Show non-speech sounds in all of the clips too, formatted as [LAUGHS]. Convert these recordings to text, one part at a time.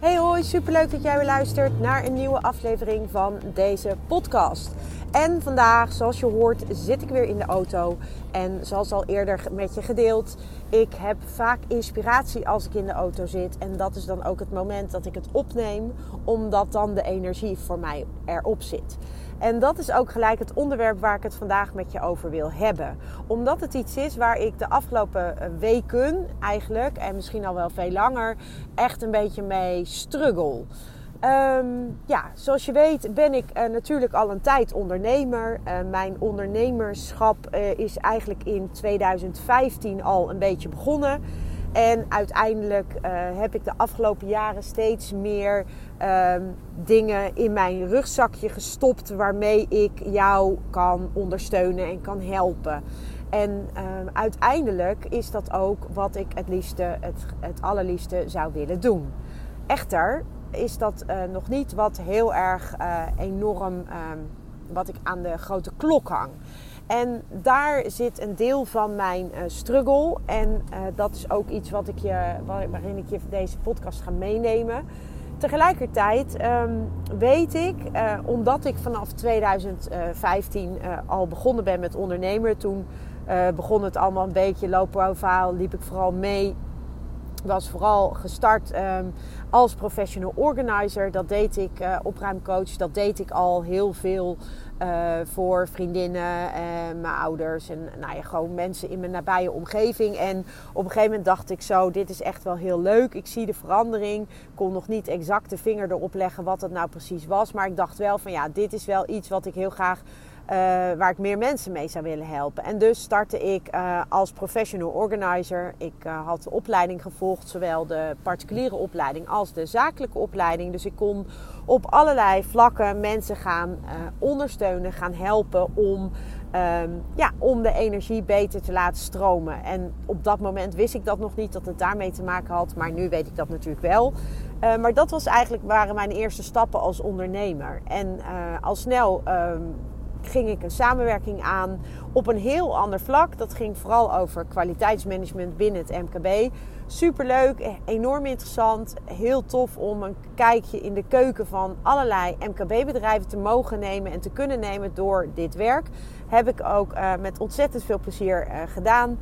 Hey hoi, superleuk dat jij weer luistert naar een nieuwe aflevering van deze podcast. En vandaag, zoals je hoort, zit ik weer in de auto. En zoals al eerder met je gedeeld, ik heb vaak inspiratie als ik in de auto zit. En dat is dan ook het moment dat ik het opneem, omdat dan de energie voor mij erop zit. En dat is ook gelijk het onderwerp waar ik het vandaag met je over wil hebben. Omdat het iets is waar ik de afgelopen eh, weken eigenlijk, en misschien al wel veel langer, echt een beetje mee struggle. Ehm, ja, zoals je weet ben ik uh, natuurlijk al een tijd ondernemer. Uh, mijn ondernemerschap is eigenlijk in 2015 al een beetje begonnen. En uiteindelijk heb ik de afgelopen jaren steeds meer ehm, dingen in mijn rugzakje gestopt waarmee ik jou kan ondersteunen en kan helpen. En ehm, uiteindelijk is dat ook wat ik het liefste, het, het allerliefste zou willen doen. Echter, is dat uh, nog niet wat heel erg uh, enorm, uh, wat ik aan de grote klok hang. En daar zit een deel van mijn eh, struggle. En dat is ook iets wat ik je, waarin ik je deze podcast ga meenemen. Tegelijkertijd um, weet ik, omdat ik vanaf 2015 al begonnen ben met ondernemen. Toen begon het allemaal een beetje low profile, liep ik vooral mee was vooral gestart um, als professional organizer. Dat deed ik, uh, opruimcoach, dat deed ik al heel veel uh, voor vriendinnen en mijn ouders. En nou ja, gewoon mensen in mijn nabije omgeving. En op een gegeven moment dacht ik zo, dit is echt wel heel leuk. Ik zie de verandering. Kon nog niet exact de vinger erop leggen wat het nou precies was. Maar ik dacht wel van ja, dit is wel iets wat ik heel graag uh, waar ik meer mensen mee zou willen helpen. En dus startte ik uh, als professional organizer. Ik uh, had de opleiding gevolgd, zowel de particuliere opleiding als de zakelijke opleiding. Dus ik kon op allerlei vlakken mensen gaan ondersteunen, gaan helpen om, um, ja, om de energie beter te laten stromen. En op dat moment wist ik dat nog niet, dat het daarmee te maken had. Maar nu weet ik dat natuurlijk wel. maar dat was eigenlijk, waren mijn eerste stappen als ondernemer. En al snel um, ging ik een samenwerking aan op een heel ander vlak. Dat ging vooral over kwaliteitsmanagement binnen het MKB. Superleuk, enorm interessant. Heel tof om een kijkje in de keuken van allerlei MKB-bedrijven te mogen nemen en te kunnen nemen door dit werk. Heb ik ook uh, met ontzettend veel plezier uh, gedaan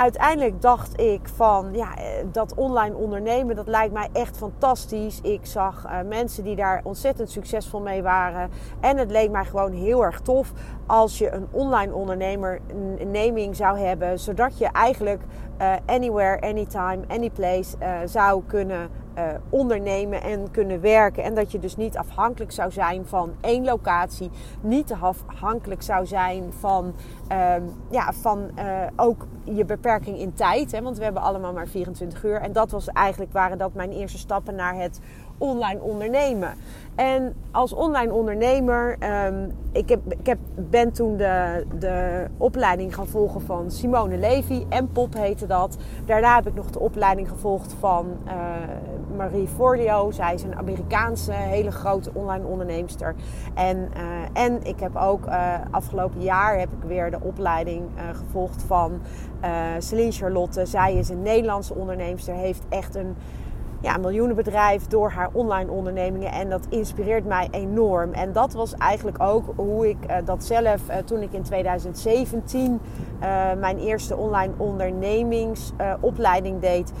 uiteindelijk dacht ik van ja, eh, dat online ondernemen, dat lijkt mij echt fantastisch. Ik zag uh, mensen die daar ontzettend succesvol mee waren. En het leek mij gewoon heel erg tof als je een online onderneming zou hebben. Zodat je eigenlijk uh, anywhere, anytime, anyplace uh, zou kunnen uh, ondernemen en kunnen werken. En dat je dus niet afhankelijk zou zijn van één locatie. Niet afhankelijk zou zijn van, um, ja, van uh, ook je beperking in tijd. Hè? Want we hebben allemaal maar 24 uur. En dat was eigenlijk, waren dat mijn eerste stappen naar het online ondernemen. En als online ondernemer, um, ik, heb, ik heb, ben toen de, de opleiding gaan volgen van Simone Levy. En Pop heette dat. Daarna heb ik nog de opleiding gevolgd van uh, Marie Forleo. Zij is een Amerikaanse hele grote online onderneemster. En, uh, en ik heb ook uh, afgelopen jaar heb ik weer de opleiding gevolgd van Celine Charlotte. Zij is een Nederlandse onderneemster. Heeft echt een ja, miljoenenbedrijf door haar online ondernemingen. En dat inspireert mij enorm. En dat was eigenlijk ook hoe ik uh, dat zelf, uh, toen ik in 2017 uh, mijn eerste online ondernemingsopleiding deed,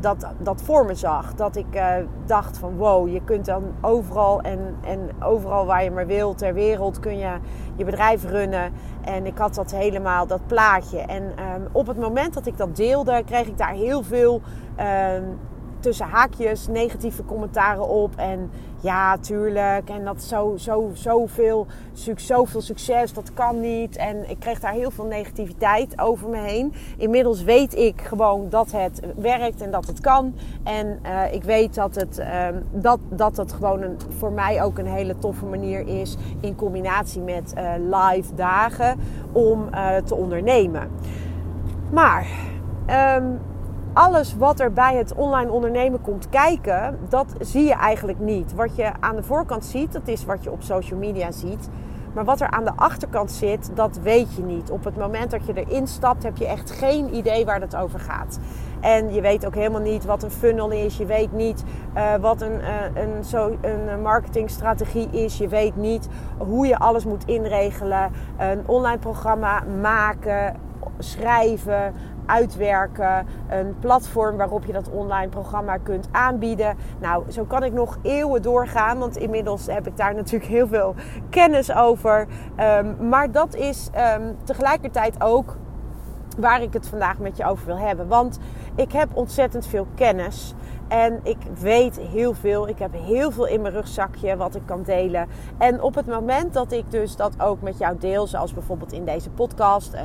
dat, dat voor me zag. Dat ik dacht van wow, je kunt dan overal en, en overal waar je maar wil ter wereld kun je je bedrijf runnen. En ik had dat helemaal, dat plaatje. En um, op het moment dat ik dat deelde, kreeg ik daar heel veel... Uh, tussen haakjes negatieve commentaren op. En ja, tuurlijk. En dat zo, zo, zoveel, succes, dat kan niet. En ik kreeg daar heel veel negativiteit over me heen. Inmiddels weet ik gewoon dat het werkt en dat het kan. En uh, ik weet dat het, uh, dat, dat het gewoon een, voor mij ook een hele toffe manier is. In combinatie met uh, live dagen om te ondernemen. Maar um, alles wat er bij het online ondernemen komt kijken, dat zie je eigenlijk niet. Wat je aan de voorkant ziet, dat is wat je op social media ziet. Maar wat er aan de achterkant zit, dat weet je niet. Op het moment dat je erin stapt, heb je echt geen idee waar het over gaat. En je weet ook helemaal niet wat een funnel is. Je weet niet uh, wat een, uh, een, zo, een marketingstrategie is. Je weet niet hoe je alles moet inregelen. Een online programma maken, schrijven, uitwerken. Een platform waarop je dat online programma kunt aanbieden. Nou, zo kan ik nog eeuwen doorgaan, want inmiddels heb ik daar [LAUGHS] natuurlijk heel veel kennis over. Um, maar dat is um, tegelijkertijd ook waar ik het vandaag met je over wil hebben. Want ik heb ontzettend veel kennis. En ik weet heel veel. Ik heb heel veel in mijn rugzakje wat ik kan delen. En op het moment dat ik dus dat ook met jou deel, zoals bijvoorbeeld in deze podcast, uh,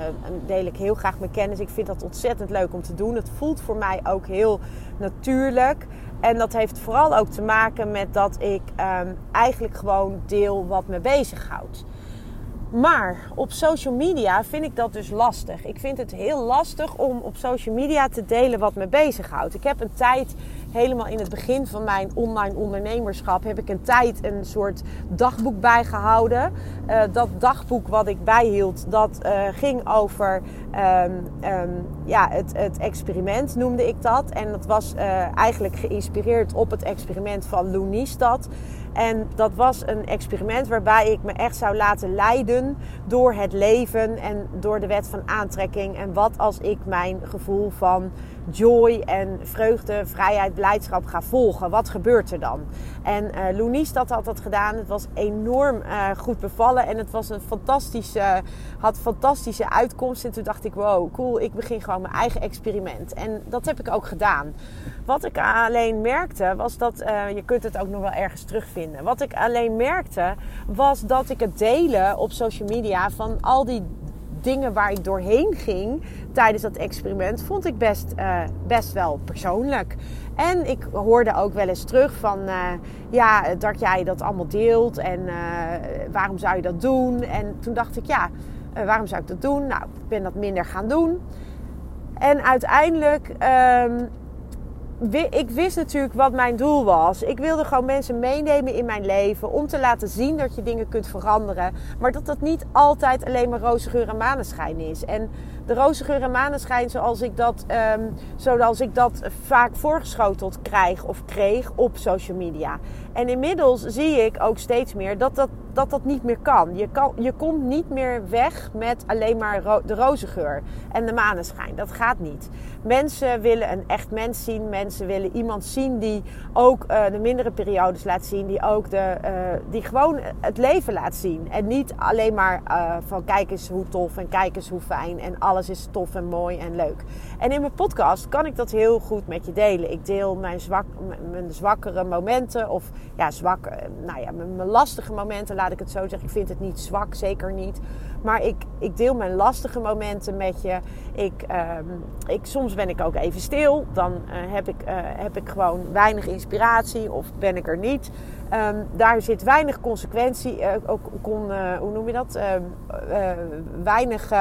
deel ik heel graag mijn kennis. Ik vind dat ontzettend leuk om te doen. Het voelt voor mij ook heel natuurlijk. En dat heeft vooral ook te maken met dat ik um, eigenlijk gewoon deel wat me bezighoudt. Maar op social media vind ik dat dus lastig. Ik vind het heel lastig om op social media te delen wat me bezighoudt. Ik heb een tijd helemaal in het begin van mijn online ondernemerschap heb ik een tijd een soort dagboek bijgehouden. Uh, dat dagboek wat ik bijhield, dat uh, ging over um, um, ja, het, het, experiment, noemde ik dat. En dat was uh, eigenlijk geïnspireerd op het experiment van Lou Niestad. En dat was een experiment waarbij ik me echt zou laten leiden door het leven en door de wet van aantrekking. En wat als ik mijn gevoel van joy en vreugde, vrijheid, blijdschap ga volgen? Wat gebeurt er dan? En uh, Loenies dat had dat gedaan. Het was enorm uh, goed bevallen en het was een fantastische, had fantastische uitkomst. En toen dacht ik, wow, cool, ik begin gewoon mijn eigen experiment. En dat heb ik ook gedaan. Wat ik alleen merkte was dat, uh, je kunt het ook nog wel ergens terugvinden. Wat ik alleen merkte was dat ik het delen op social media van al die dingen waar ik doorheen ging tijdens dat experiment, vond ik best, uh, best wel persoonlijk. En ik hoorde ook wel eens terug van, uh, ja, dat jij dat allemaal deelt en uh, waarom zou je dat doen? En toen dacht ik, ja, waarom zou ik dat doen? Nou, ik ben dat minder gaan doen. En uiteindelijk um, ik wist natuurlijk wat mijn doel was. Ik wilde gewoon mensen meenemen in mijn leven om te laten zien dat je dingen kunt veranderen. Maar dat dat niet altijd alleen maar roze geur en maneschijn is. En de roze geur en maneschijn zoals ik dat, um, zoals ik dat vaak voorgeschoteld krijg of kreeg op social media. En inmiddels zie ik ook steeds meer dat dat, dat, dat niet meer kan. Je, kan. je komt niet meer weg met alleen maar de roze geur en de maneschijn. Dat gaat niet. Mensen willen een echt mens zien. Mensen willen iemand zien die ook uh, de mindere periodes laat zien. Die ook de, uh, die gewoon het leven laat zien. En niet alleen maar uh, van kijk eens hoe tof en kijk eens hoe fijn en alles is tof en mooi en leuk. En in mijn podcast kan ik dat heel goed met je delen. Ik deel mijn, zwak, mijn zwakkere momenten of ja, zwak, nou ja, mijn lastige momenten, laat ik het zo zeggen. Ik vind het niet zwak, zeker niet. Maar ik, ik deel mijn lastige momenten met je. Ik, um, ik, soms ben ik ook even stil. Dan uh, heb, ik, uh, heb ik gewoon weinig inspiratie of ben ik er niet. Um, daar zit weinig consequentie. Uh, ook, kon, hoe noem je dat? Ehm, weinig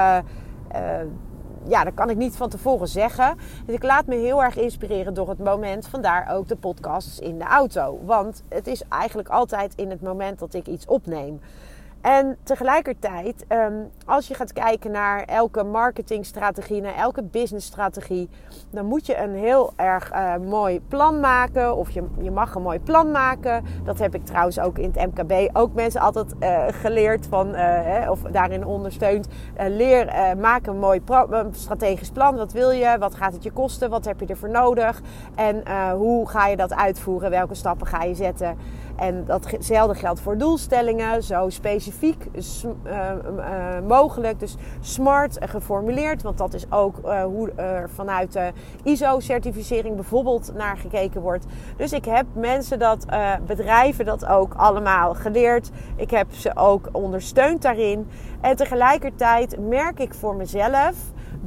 ja, dat kan ik niet van tevoren zeggen. Dus ik laat me heel erg inspireren door het moment. Vandaar ook de podcasts in de auto. Want het is eigenlijk altijd in het moment dat ik iets opneem. En tegelijkertijd, um, als je gaat kijken naar elke marketingstrategie, naar elke businessstrategie, dan moet je een heel erg uh, mooi plan maken. Of je, je mag een mooi plan maken. Dat heb ik trouwens ook in het MKB ook mensen altijd uh, geleerd van, uh, hè, of daarin ondersteund. leer, maak een mooi strategisch plan. Wat wil je? Wat gaat het je kosten? Wat heb je ervoor nodig? En hoe ga je dat uitvoeren? Welke stappen ga je zetten? En datzelfde geldt voor doelstellingen, zo specifiek uh, mogelijk. Dus smart geformuleerd, want dat is ook hoe er vanuit de ISO-certificering bijvoorbeeld naar gekeken wordt. Dus ik heb mensen dat, bedrijven dat ook allemaal geleerd. Ik heb ze ook ondersteund daarin. En tegelijkertijd merk ik voor mezelf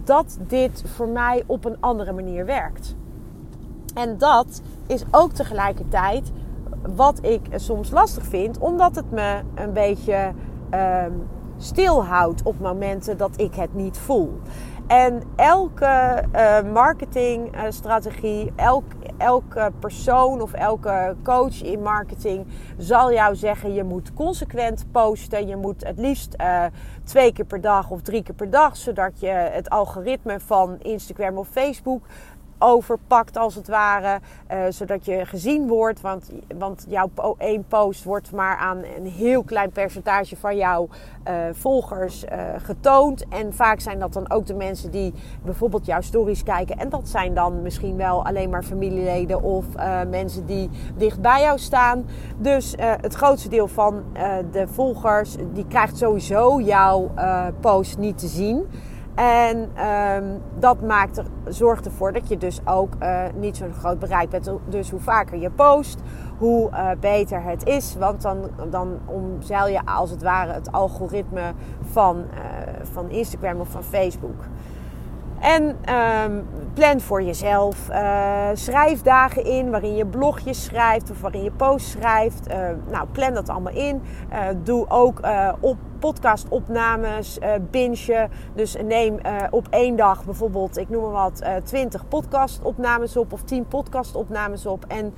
dat dit voor mij op een andere manier werkt. En dat is ook tegelijkertijd wat ik soms lastig vind, omdat het me een beetje uh, stilhoudt op momenten dat ik het niet voel. En elke uh, marketingstrategie, elk, elke persoon of elke coach in marketing zal jou zeggen: je moet consequent posten. Je moet het liefst uh, twee keer per dag of drie keer per dag, zodat je het algoritme van Instagram of Facebook overpakt als het ware. Uh, zodat je gezien wordt. Want, want jouw één post wordt maar aan een heel klein percentage van jouw uh, volgers uh, getoond. En vaak zijn dat dan ook de mensen die bijvoorbeeld jouw stories kijken. En dat zijn dan misschien wel alleen maar familieleden of mensen die dicht bij jou staan. Dus het grootste deel van de volgers die krijgt sowieso jouw post niet te zien. En um, dat maakt er, zorgt ervoor dat je dus ook uh, niet zo'n groot bereik bent. Dus hoe vaker je post, hoe uh, beter het is. Want dan, dan omzeil je als het ware het algoritme van, uh, van Instagram of van Facebook. En um, plan voor jezelf. Uh, schrijf dagen in waarin je blogjes schrijft of waarin je posts schrijft. Uh, nou, plan dat allemaal in. Uh, doe ook op podcastopnames, binge. Dus neem op één dag bijvoorbeeld, ik noem maar wat, 20 podcastopnames op of 10 podcastopnames op. En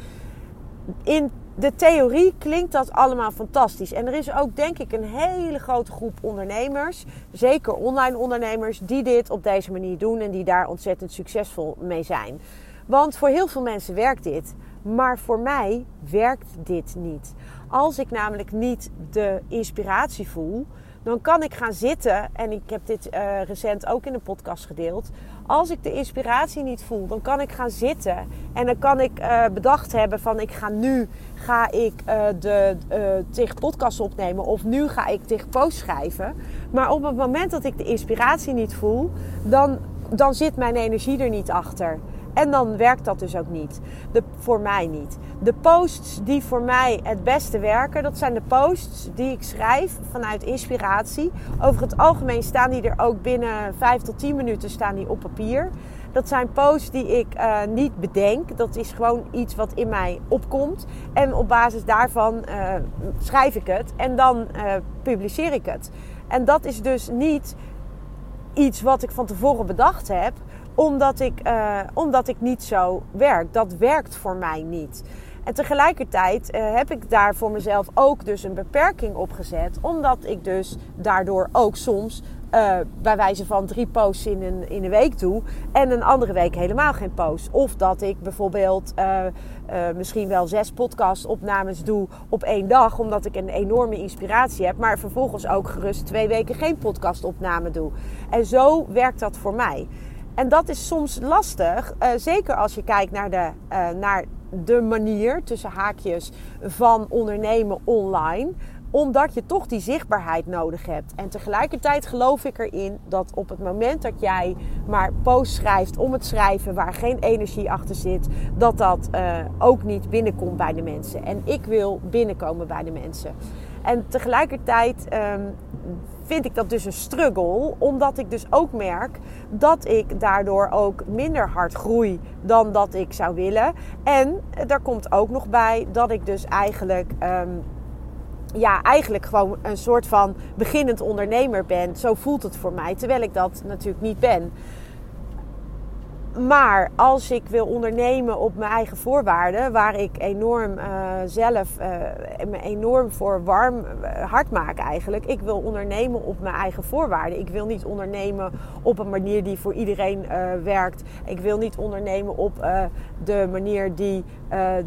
in de theorie klinkt dat allemaal fantastisch. En er is ook denk ik een hele grote groep ondernemers, zeker online ondernemers, die dit op deze manier doen en die daar ontzettend succesvol mee zijn. Want voor heel veel mensen werkt dit, maar voor mij werkt dit niet. Als ik namelijk niet de inspiratie voel, dan kan ik gaan zitten. En ik heb dit uh, recent ook in een podcast gedeeld. Als ik de inspiratie niet voel, dan kan ik gaan zitten. En dan kan ik uh, bedacht hebben van ik ga nu ga ik uh, de uh, podcast opnemen. Of nu ga ik tegen post schrijven. Maar op het moment dat ik de inspiratie niet voel, dan, dan zit mijn energie er niet achter. En dan werkt dat dus ook niet. De, voor mij niet. De posts die voor mij het beste werken, dat zijn de posts die ik schrijf vanuit inspiratie. Over het algemeen staan die er ook binnen 5 tot 10 minuten staan die op papier. Dat zijn posts die ik uh, niet bedenk. Dat is gewoon iets wat in mij opkomt. En op basis daarvan uh, schrijf ik het en dan uh, publiceer ik het. En dat is dus niet iets wat ik van tevoren bedacht heb omdat ik, uh, omdat ik niet zo werk. Dat werkt voor mij niet. En tegelijkertijd uh, heb ik daar voor mezelf ook dus een beperking op gezet. Omdat ik dus daardoor ook soms uh, bij wijze van drie posts in een, in een week doe. En een andere week helemaal geen post. Of dat ik bijvoorbeeld misschien wel zes podcast-opnames doe op één dag. Omdat ik een enorme inspiratie heb. Maar vervolgens ook gerust twee weken geen podcast-opname doe. En zo werkt dat voor mij. En dat is soms lastig, uh, zeker als je kijkt naar de, uh, naar de manier tussen haakjes van ondernemen online omdat je toch die zichtbaarheid nodig hebt. En tegelijkertijd geloof ik erin dat op het moment dat jij maar post schrijft om het schrijven waar geen energie achter zit, dat dat uh, ook niet binnenkomt bij de mensen. En ik wil binnenkomen bij de mensen. En tegelijkertijd um, vind ik dat dus een struggle, omdat ik dus ook merk dat ik daardoor ook minder hard groei dan dat ik zou willen. En daar komt ook nog bij dat ik dus eigenlijk. Um, ja, eigenlijk gewoon een soort van beginnend ondernemer ben. Zo voelt het voor mij, terwijl ik dat natuurlijk niet ben. Maar als ik wil ondernemen op mijn eigen voorwaarden, waar ik enorm uh, zelf uh, me enorm voor warm uh, hard maak eigenlijk. Ik wil ondernemen op mijn eigen voorwaarden. Ik wil niet ondernemen op een manier die voor iedereen werkt. Ik wil niet ondernemen op de manier die,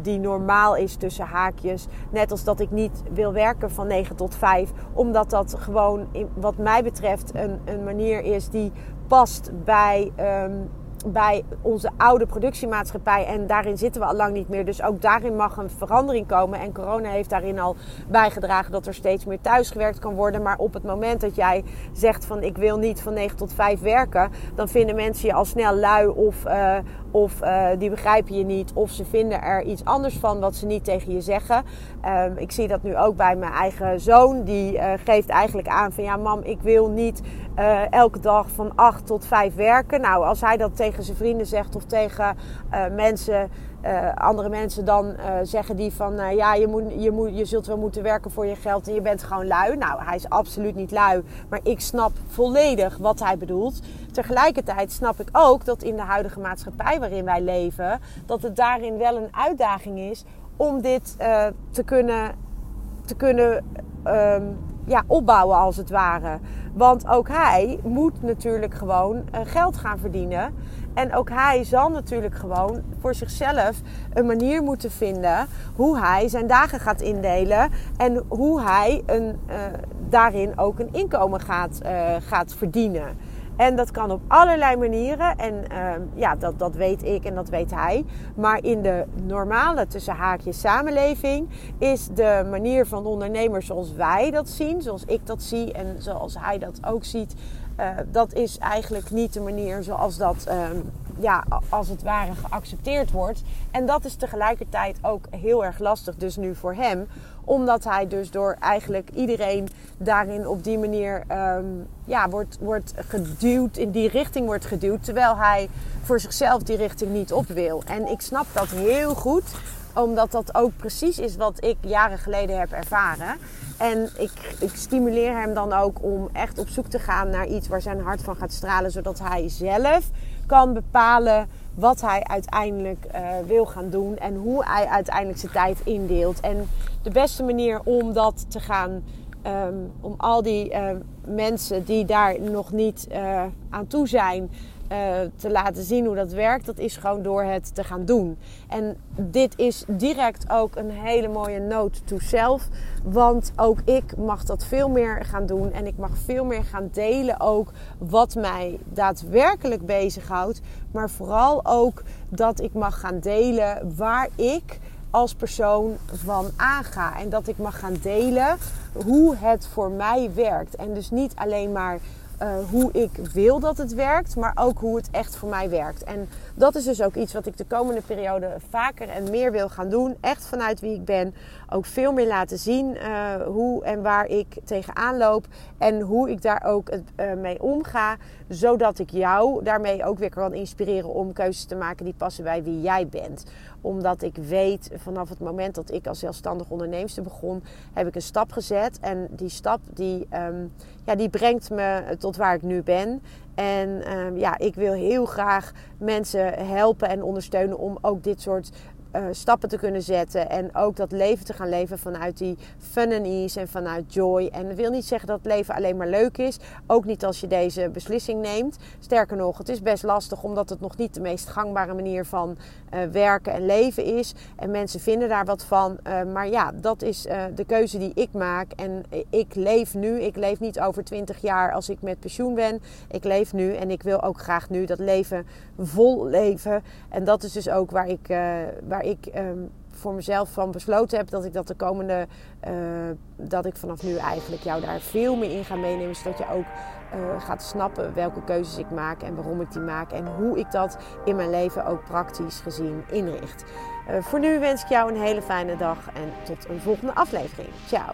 die normaal is tussen haakjes. Net als dat ik niet wil werken van 9 tot 5. Omdat dat gewoon, wat mij betreft, een, een manier is die past bij. Um, bij onze oude productiemaatschappij. En daarin zitten we al lang niet meer. Dus ook daarin mag een verandering komen. En corona heeft daarin al bijgedragen dat er steeds meer thuisgewerkt kan worden. Maar op het moment dat jij zegt van ik wil niet van 9 tot 5 werken, dan vinden mensen je al snel lui of, uh, of uh, die begrijpen je niet. Of ze vinden er iets anders van wat ze niet tegen je zeggen. Um, ik zie dat nu ook bij mijn eigen zoon. Die uh, geeft eigenlijk aan van ja mam, ik wil niet elke dag van 8 tot 5 werken. Nou, als hij dat tegen zijn vrienden zegt of tegen mensen uh, andere mensen dan zeggen die van ja, je, moet, je, moet, je zult wel moeten werken voor je geld en je bent gewoon lui. Nou, hij is absoluut niet lui, maar ik snap volledig wat hij bedoelt. Tegelijkertijd snap ik ook dat in de huidige maatschappij waarin wij leven, dat het daarin wel een uitdaging is om dit te kunnen, te kunnen um, ja, opbouwen als het ware. Want ook hij moet natuurlijk gewoon geld gaan verdienen. En ook hij zal natuurlijk gewoon voor zichzelf een manier moeten vinden hoe hij zijn dagen gaat indelen en hoe hij een, uh, daarin ook een inkomen gaat, uh, gaat verdienen. En dat kan op allerlei manieren. En uh, ja, dat, dat weet ik en dat weet hij. Maar in de normale tussen haakjes samenleving is de manier van ondernemers zoals wij dat zien, zoals ik dat zie en zoals hij dat ook ziet, uh, dat is eigenlijk niet de manier zoals dat, um, ja, als het ware geaccepteerd wordt. En dat is tegelijkertijd ook heel erg lastig, dus nu voor hem. Omdat hij dus door eigenlijk iedereen daarin op die manier um, ja, wordt, wordt geduwd, in die richting wordt geduwd. Terwijl hij voor zichzelf die richting niet op wil. En ik snap dat heel goed omdat dat ook precies is wat ik jaren geleden heb ervaren. En ik, ik, stimuleer hem dan ook om echt op zoek te gaan naar iets waar zijn hart van gaat stralen. Zodat hij zelf kan bepalen wat hij uiteindelijk uh, wil gaan doen. En hoe hij uiteindelijk zijn tijd indeelt. En de beste manier om dat te gaan Um, om al die uh, mensen die daar nog niet uh, aan toe zijn, uh, te laten zien hoe dat werkt, dat is gewoon door het te gaan doen. En dit is direct ook een hele mooie note to self. Want ook ik mag dat veel meer gaan doen. En ik mag veel meer gaan delen ook wat mij daadwerkelijk bezighoudt. Maar vooral ook dat ik mag gaan delen waar ik als persoon van aanga. En dat ik mag gaan delen hoe het voor mij werkt. En dus niet alleen maar uh, hoe ik wil dat het werkt, maar ook hoe het echt voor mij werkt. En dat is dus ook iets wat ik de komende periode vaker en meer wil gaan doen. Echt vanuit wie ik ben. Ook veel meer laten zien uh, hoe en waar ik tegenaan loop. En hoe ik daar ook uh, mee omga. Zodat ik jou daarmee ook weer kan inspireren om keuzes te maken die passen bij wie jij bent omdat ik weet vanaf het moment dat ik als zelfstandig onderneemster begon, heb ik een stap gezet. En die stap die, um, ja, die brengt me tot waar ik nu ben. En um, ja, ik wil heel graag mensen helpen en ondersteunen om ook dit soort uh, stappen te kunnen zetten. En ook dat leven te gaan leven vanuit die fun and ease en vanuit joy. En dat wil niet zeggen dat het leven alleen maar leuk is. Ook niet als je deze beslissing neemt. Sterker nog, het is best lastig omdat het nog niet de meest gangbare manier van uh, werken en leven is. En mensen vinden daar wat van. Uh, maar ja, dat is de keuze die ik maak. En ik leef nu. Ik leef niet over 20 jaar als ik met pensioen ben. Ik leef nu en ik wil ook graag nu dat leven vol leven. En dat is dus ook waar ik, waar ik um, voor mezelf van besloten heb dat ik dat de komende, uh, dat ik vanaf nu eigenlijk jou daar veel meer in ga meenemen, zodat je ook uh, gaat snappen welke keuzes ik maak en waarom ik die maak en hoe ik dat in mijn leven ook praktisch gezien inricht. Uh, voor nu wens ik jou een hele fijne dag en tot een volgende aflevering. Ciao.